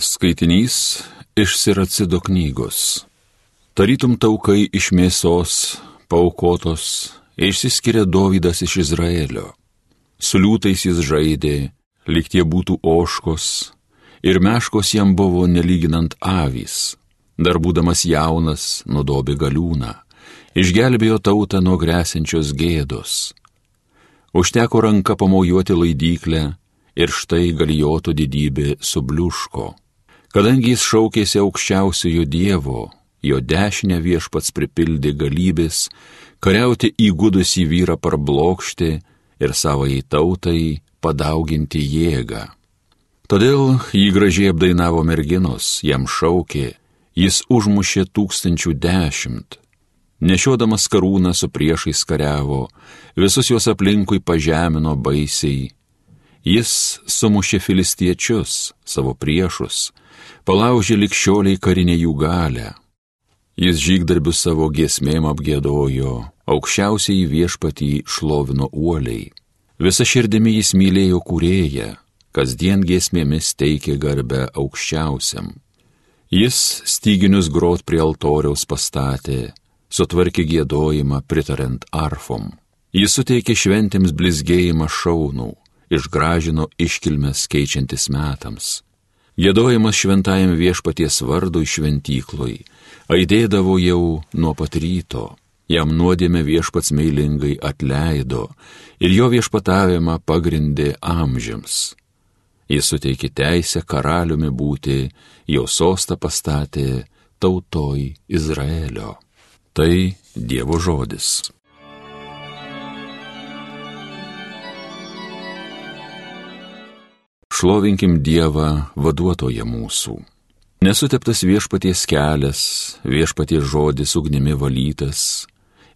Skaitinys iš Siracido knygos. Tarytum taukai iš mėsos, paukotos, išsiskiria Dovydas iš Izraelio. Su liūtais jis žaidė, lyg tie būtų oškos, ir meškos jam buvo nelyginant avys. Dar būdamas jaunas, nudobė galiūną, išgelbėjo tautą nuo grėsinčios gėdos. Užteko ranką pamojuoti laidyklę ir štai galijoto didybė subliuško. Kadangi jis šaukėsi aukščiausiojo Dievo, jo dešinę viešpats pripildė galybės, kariauti įgudusį vyrą parblokšti ir savai tautai padauginti jėgą. Todėl jį gražiai apdainavo merginos, jam šaukė, jis užmušė tūkstančių dešimt. Nešiodamas karūną su priešais kariavo, visus juos aplinkui pažemino baisiai. Jis sumušė filistiečius, savo priešus, palaužė likščioliai karinę jų galę. Jis žygdarbių savo giesmėm apgėdojo, aukščiausiai viešpatį šlovino uoliai. Visa širdimi jis mylėjo kūrėją, kasdien giesmėmis teikė garbę aukščiausiam. Jis styginius grot prie altoriaus pastatė, sutvarkė gėdojimą pritarent arfom. Jis suteikė šventėms blizgėjimą šaunų, išgražino iškilmes keičiantis metams. Gėdojimas šventajam viešpaties vardui šventyklui aidėdavo jau nuo pat ryto, jam nuodėmė viešpats meilingai atleido ir jo viešpatavimą pagrindė amžiams. Jis suteikė teisę karaliumi būti, jo sostą pastatė tautoj Izraelio. Tai Dievo žodis. Šlovinkim Dievą vaduotoje mūsų. Nesuteptas viešpaties kelias, viešpaties žodis ugnimi valytas,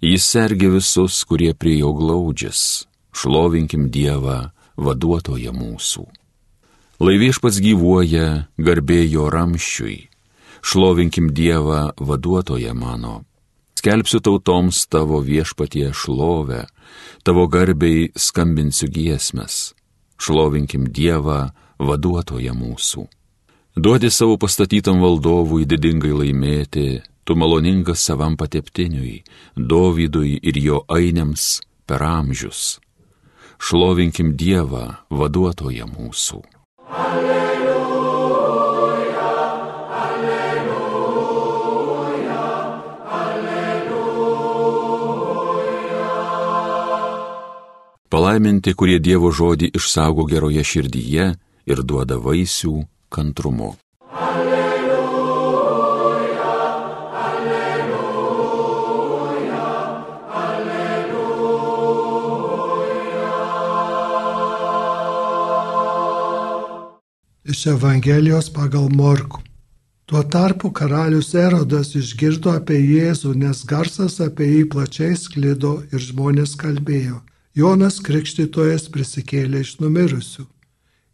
jis sergi visus, kurie prie jo glaudžias. Šlovinkim Dievą vaduotoje mūsų. Lai viešpats gyvuoja, garbėjo ramščiui. Šlovinkim Dievą vaduotoje mano. Skelbsiu tautoms tavo viešpatie šlovę, tavo garbiai skambinsiu giesmes šlovinkim Dievą, vaduotoje mūsų. Duodi savo pastatytam valdovui didingai laimėti, tu maloningas savam pateptiniui, Dovydui ir jo ainiams per amžius. Šlovinkim Dievą, vaduotoje mūsų. Alleluja, Palaiminti, kurie Dievo žodį išsaugo geroje širdyje ir duoda vaisių kantrumu. Alleluja, alleluja, alleluja. Iš Evangelijos pagal Morku. Tuo tarpu karalius Erodas išgirdo apie Jėzų, nes garsas apie jį plačiai sklido ir žmonės kalbėjo. Jonas Krikštytojas prisikėlė iš numirusių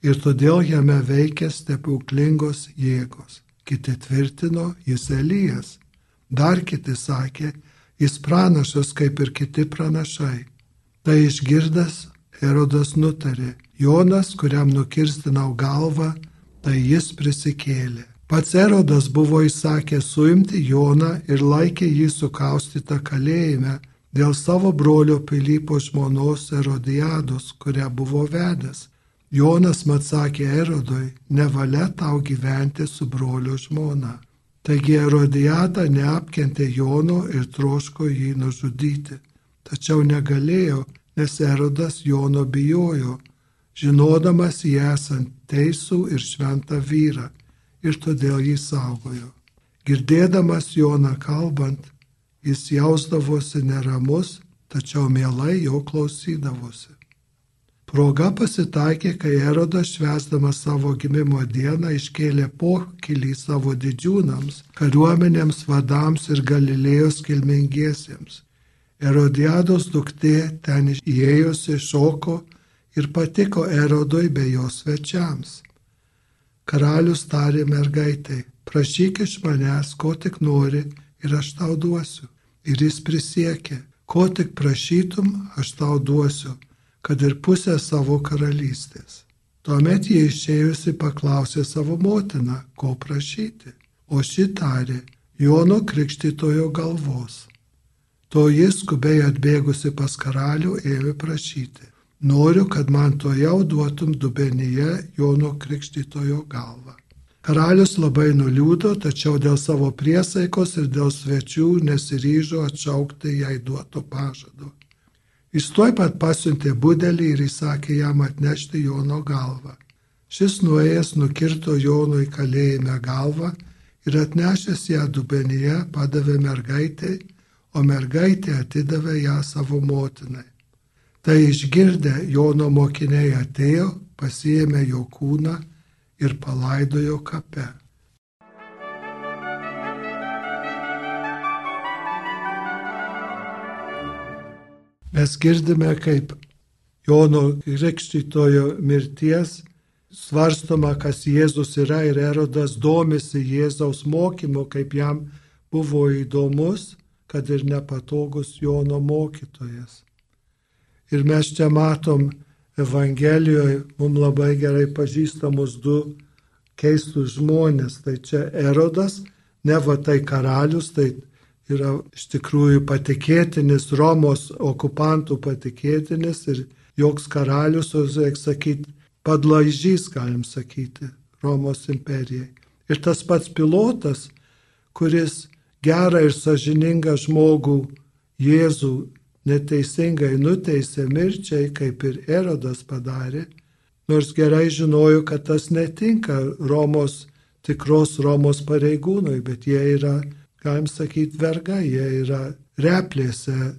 ir todėl jame veikia stebuklingos jėgos. Kiti tvirtino, jis Elijas. Dar kiti sakė, jis pranašas kaip ir kiti pranašai. Tai išgirdęs, Erodas nutarė, Jonas, kuriam nukirstinau galvą, tai jis prisikėlė. Pats Erodas buvo įsakęs suimti Joną ir laikė jį sukaustytą kalėjime dėl savo brolio Pilypo žmonos Erodijados, kurią buvo vedęs Jonas mat sakė Erodui, nevalia tau gyventi su brolio žmona. Taigi Erodijada neapkentė Jono ir troško jį nužudyti. Tačiau negalėjo, nes Erodas Jono bijojo, žinodamas jį esant teisų ir šventą vyrą, ir todėl jį saugojo. Girdėdamas Joną kalbant, jis jausdavosi neramus, tačiau mielai jo klausydavosi. Proga pasitaikė, kai Erodas švesdamas savo gimimo dieną iškėlė pokylį savo didžiūnams, kariuomenėms vadams ir Galilėjos kilmingiesiems. Erodiados duktė ten įėjusi šoko ir patiko Erodui bei jos svečiams. Karalius tarė mergaitai, prašyk iš manęs, ko tik nori ir aš tau duosiu. Ir jis prisiekė, ko tik prašytum, aš tau duosiu kad ir pusę savo karalystės. Tuomet jie išėjusi paklausė savo motiną, ko prašyti, o ši tarė Jono krikštitojo galvos. To jis skubiai atbėgusi pas karalių ėmė prašyti. Noriu, kad man to jau duotum dubenyje Jono krikštitojo galvą. Karalius labai nuliūdo, tačiau dėl savo priesaikos ir dėl svečių nesiryžo atšaukti jai duoto pažado. Jis tuoj pat pasiuntė budelį ir įsakė jam atnešti Jono galvą. Šis nuėjęs nukirto Jono į kalėjime galvą ir atnešęs ją dubenyje padavė mergaitai, o mergaitė atidavė ją savo motinai. Tai išgirdę Jono mokiniai atėjo, pasiėmė jo kūną, ir palaidojo kape. Mes girdime, kaip Jono Krikštytojo mirties svarstoma, kas Jėzus yra ir Erodas domisi Jėzaus mokymu, kaip jam buvo įdomus, kad ir nepatogus Jono mokytojas. Ir mes čia matom Evangelijoje mums labai gerai pažįstamus du keistus žmonės. Tai čia Erodas, ne va tai karalius, tai yra iš tikrųjų patikėtinis, Romos okupantų patikėtinis ir joks karalius, o reikia sakyti, padlaižys, galim sakyti, Romos imperijai. Ir tas pats pilotas, kuris gerą ir sažiningą žmogų Jėzų neteisingai nuteisė mirčiai, kaip ir Erodas padarė, nors gerai žinojo, kad tas netinka Romos, tikros Romos pareigūnui, bet jie yra, galim sakyti, verga, jie yra replėse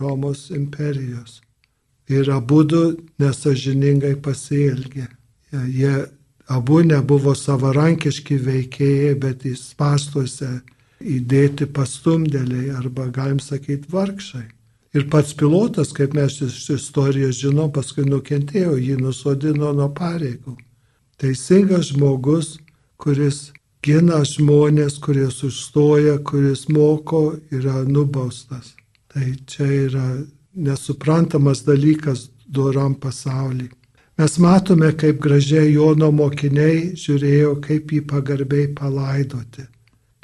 Romos imperijos. Ir abu du nesažiningai pasielgė. Jie abu nebuvo savarankiški veikėjai, bet į pastuose įdėti pastumdėliai arba, galim sakyti, vargšai. Ir pats pilotas, kaip mes iš istorijos žinom, paskui nukentėjo, jį nusodino nuo pareigų. Teisingas žmogus, kuris gina žmonės, kurie užstoja, kuris moko, yra nubaustas. Tai čia yra nesuprantamas dalykas doram pasaulyje. Mes matome, kaip gražiai Jono mokiniai žiūrėjo, kaip jį pagarbiai palaidoti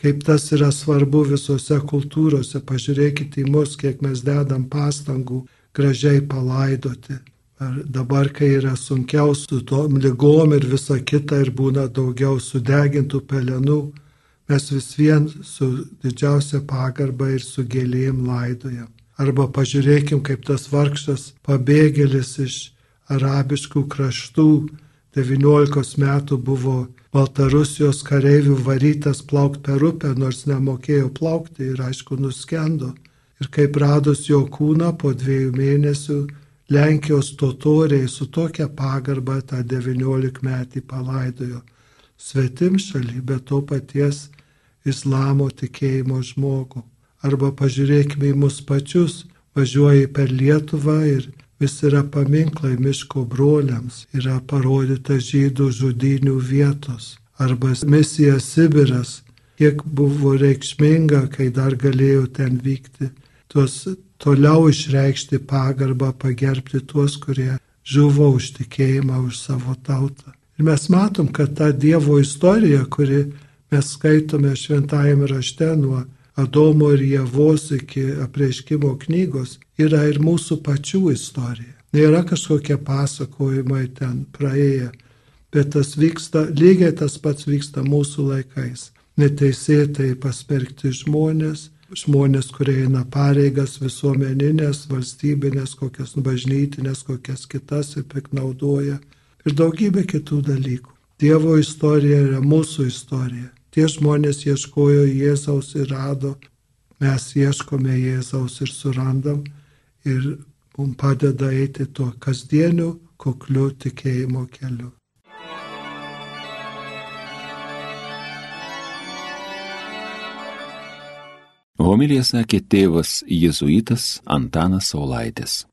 kaip tas yra svarbu visose kultūrose. Pažiūrėkite į mus, kiek mes dedam pastangų gražiai palaidoti. Ar dabar, kai yra sunkiau su tom lygom ir visa kita ir būna daugiau sudegintų pelenų, mes vis vien su didžiausia pagarba ir su gėlėjim laidojam. Arba pažiūrėkim, kaip tas vargšas pabėgėlis iš arabiškų kraštų 19 metų buvo Baltarusijos kareivių varytas plaukti per upę, nors nemokėjo plaukti ir aišku nuskendo. Ir kaip radus jo kūną po dviejų mėnesių, Lenkijos totoriai su tokia pagarba tą 19 metį palaidojo svetim šaly, bet to paties islamo tikėjimo žmogų. Arba pažiūrėkime į mus pačius, važiuoji per Lietuvą ir vis yra paminklai miško broliams, yra parodyta žydų žudinių vietos. Arba misija Sibiras, kiek buvo reikšminga, kai dar galėjau ten vykti, tuos toliau išreikšti pagarbą, pagerbti tuos, kurie žuvo už tikėjimą, už savo tautą. Ir mes matom, kad ta Dievo istorija, kuri mes skaitome šventajame rašte nuo Adomo ir Jėvos iki apreiškimo knygos yra ir mūsų pačių istorija. Nėra kažkokie pasakojimai ten praėję, bet tas vyksta, lygiai tas pats vyksta mūsų laikais. Neteisėtai pasmerkti žmonės, žmonės, kurie eina pareigas visuomeninės, valstybinės, kokias bažnytinės, kokias kitas ir piknaudoja ir daugybė kitų dalykų. Dievo istorija yra mūsų istorija. Tie žmonės ieškojo Jėzaus ir rado, mes ieškome Jėzaus ir surandam ir mums padeda eiti tuo kasdieniu, kukliu tikėjimo keliu. Homilija sakė tėvas jėzuitas Antanas Saulaitis.